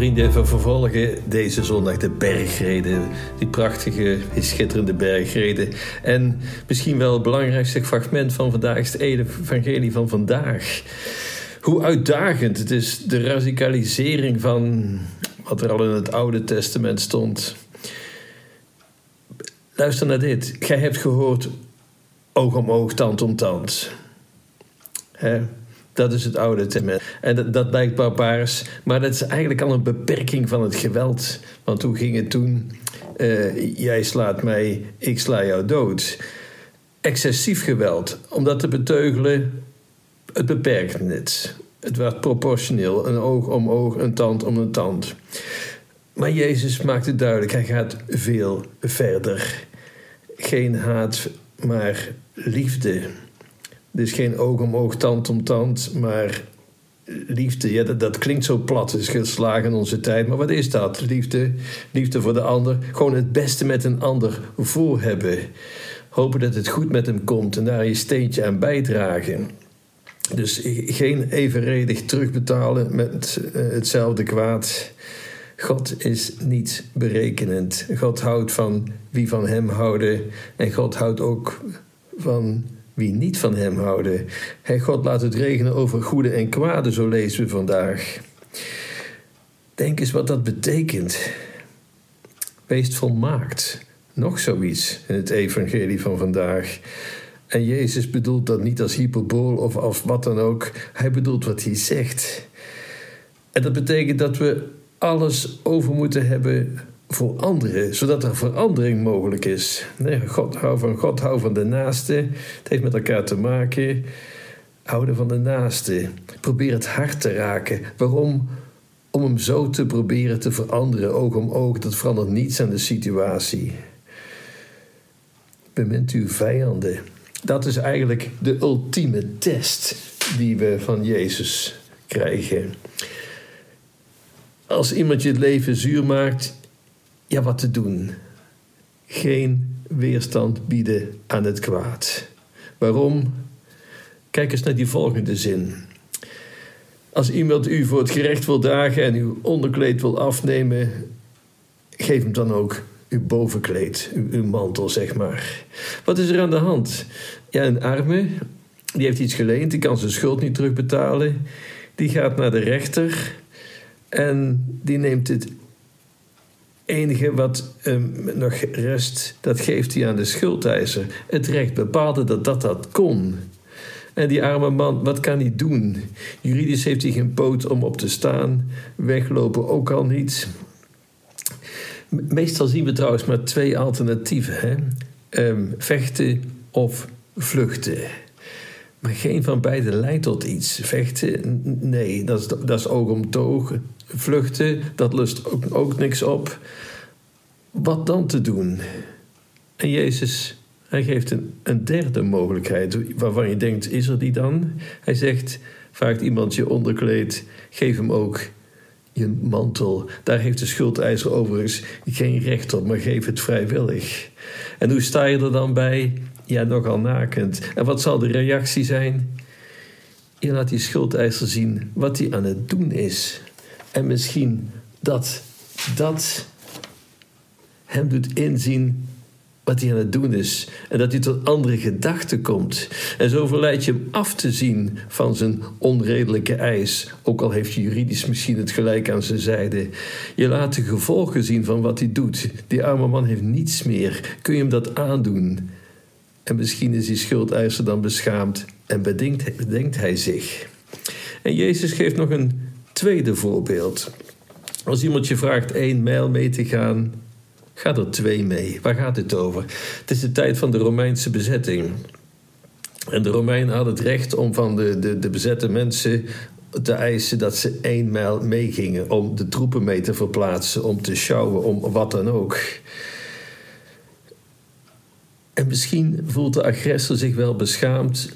Vrienden, we vervolgen deze zondag de bergreden. Die prachtige, schitterende bergreden. En misschien wel het belangrijkste fragment van vandaag is het evangelie van vandaag. Hoe uitdagend het is, de radicalisering van wat er al in het Oude Testament stond. Luister naar dit. Gij hebt gehoord oog om oog, tand om tand. Hè? Dat is het Oude Testament. En dat, lijkt barbaars, maar dat is eigenlijk al een beperking van het geweld. Want hoe ging het toen? Uh, jij slaat mij, ik sla jou dood. Excessief geweld. Om dat te beteugelen, het beperkt het. Het werd proportioneel, een oog om oog, een tand om een tand. Maar Jezus maakt het duidelijk, hij gaat veel verder. Geen haat, maar liefde. Dus geen oog om oog, tand om tand, maar liefde. Ja, dat, klinkt zo plat, is geslagen in onze tijd. Maar wat is dat? Liefde, liefde voor de ander. Gewoon het beste met een ander voor hebben. Hopen dat het goed met hem komt en daar je steentje aan bijdragen. Dus geen evenredig terugbetalen met eh, hetzelfde kwaad. God is niet berekenend. God houdt van wie van hem houden. En God houdt ook van wie niet van hem houden. Hij God laat het regenen over goede en kwade, zo lezen we vandaag. Denk eens wat dat betekent. Wees volmaakt. Nog zoiets in het evangelie van vandaag. En Jezus bedoelt dat niet als hyperbool of als wat dan ook. Hij bedoelt wat hij zegt. En dat betekent dat we alles over moeten hebben voor anderen, zodat er verandering mogelijk is. God hou van God, hou van de naaste. Het heeft met elkaar te maken. Houden van de naaste. Probeer het hart te raken. Waarom? Om hem zo te proberen te veranderen, oog om oog. Dat verandert niets aan de situatie. Bemint uw vijanden. Dat is eigenlijk de ultieme test die we van Jezus krijgen. Als iemand je het leven zuur maakt, ja, wat te doen? Geen weerstand bieden aan het kwaad. Waarom? Kijk eens naar die volgende zin. Als iemand u voor het gerecht wil dagen en uw onderkleed wil afnemen, geef hem dan ook uw bovenkleed, uw, uw, mantel, zeg maar. Wat is er aan de hand? Ja, een arme, die heeft iets geleend, die kan zijn schuld niet terugbetalen. Die gaat naar de rechter en die neemt het enige wat um, nog rest, dat geeft hij aan de schuldeiser. Het recht bepaalde dat dat dat kon. En die arme man, wat kan hij doen? Juridisch heeft hij geen poot om op te staan. Weglopen ook al niet. Meestal zien we trouwens maar twee alternatieven: hè? Um, vechten of vluchten. Maar geen van beide leidt tot iets. Vechten, nee, dat is, dat is oog om. Vluchten, dat lust ook, ook niks op. Wat dan te doen? En Jezus, hij geeft een, een derde mogelijkheid waarvan je denkt, is er die dan? Hij zegt, vraagt iemand je onderkleed, geef hem ook je mantel. Daar heeft de schuldeiser overigens geen recht op, maar geef het vrijwillig. En hoe sta je er dan bij? Ja, nogal nakend. En wat zal de reactie zijn? Je laat die schuldeiser zien wat hij aan het doen is. En misschien dat dat hem doet inzien wat hij aan het doen is. En dat hij tot andere gedachten komt. En zo verleidt je hem af te zien van zijn onredelijke eis. Ook al heeft je juridisch misschien het gelijk aan zijn zijde. Je laat de gevolgen zien van wat hij doet. Die arme man heeft niets meer. Kun je hem dat aandoen? En misschien is die schuldeiser dan beschaamd en bedenkt, bedenkt hij zich. En Jezus geeft nog een tweede voorbeeld. Als iemand je vraagt één mijl mee te gaan, ga er twee mee. Waar gaat het over? Het is de tijd van de Romeinse bezetting. En de Romeinen hadden het recht om van de, de, de bezette mensen te eisen dat ze één mijl meegingen om de troepen mee te verplaatsen, om te sjouwen, om wat dan ook. En misschien voelt de agressor zich wel beschaamd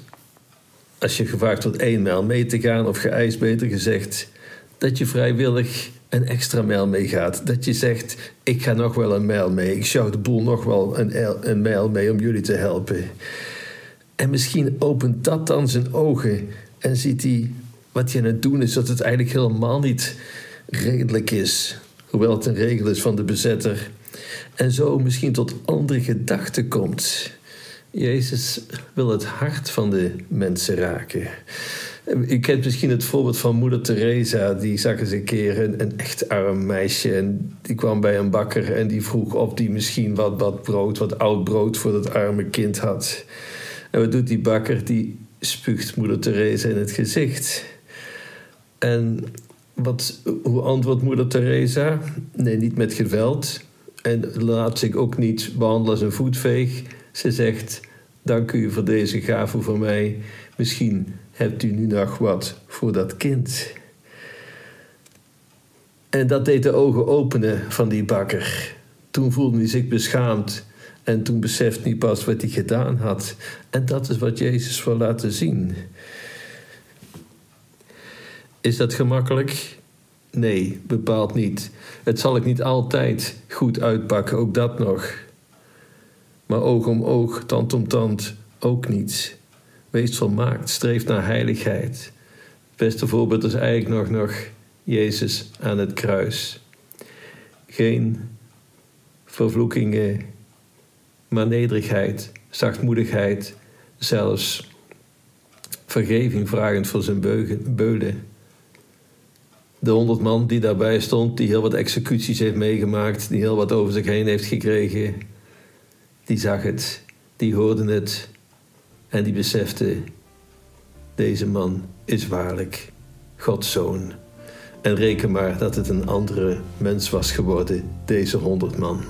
als je gevraagd wordt één mijl mee te gaan, of geëist beter gezegd, dat je vrijwillig een extra mijl mee gaat. Dat je zegt, ik ga nog wel een mijl mee, ik sjouw de boel nog wel een, een mijl mee om jullie te helpen. En misschien opent dat dan zijn ogen en ziet hij wat hij aan het doen is, dat het eigenlijk helemaal niet redelijk is, hoewel het een regel is van de bezetter, en zo misschien tot andere gedachten komt. Jezus wil het hart van de mensen raken. U kent misschien het voorbeeld van moeder Teresa. Die zag eens een keer een, een echt arm meisje. En die kwam bij een bakker en die vroeg of die misschien wat, wat brood, wat oud brood voor dat arme kind had. En wat doet die bakker? Die spuugt moeder Teresa in het gezicht. En wat, hoe antwoordt moeder Teresa? Nee, niet met geweld. En laat zich ook niet behandelen als een voetveeg. Ze zegt: Dank u voor deze gave voor mij. Misschien hebt u nu nog wat voor dat kind. En dat deed de ogen openen van die bakker. Toen voelde hij zich beschaamd en toen besefte hij pas wat hij gedaan had. En dat is wat Jezus wil laten zien. Is dat gemakkelijk? Nee, bepaald niet. Het zal ik niet altijd goed uitpakken, ook dat nog. Maar oog om oog, tand om tand, ook niet. Wees volmaakt, streef naar heiligheid. Het beste voorbeeld is eigenlijk nog, nog Jezus aan het kruis. Geen vervloekingen, maar nederigheid, zachtmoedigheid, zelfs vergeving vragend voor zijn beulen. De honderd man die daarbij stond, die heel wat executies heeft meegemaakt, die heel wat over zich heen heeft gekregen, die zag het, die hoorde het en die besefte: deze man is waarlijk Gods zoon. En reken maar dat het een andere mens was geworden, deze honderd man.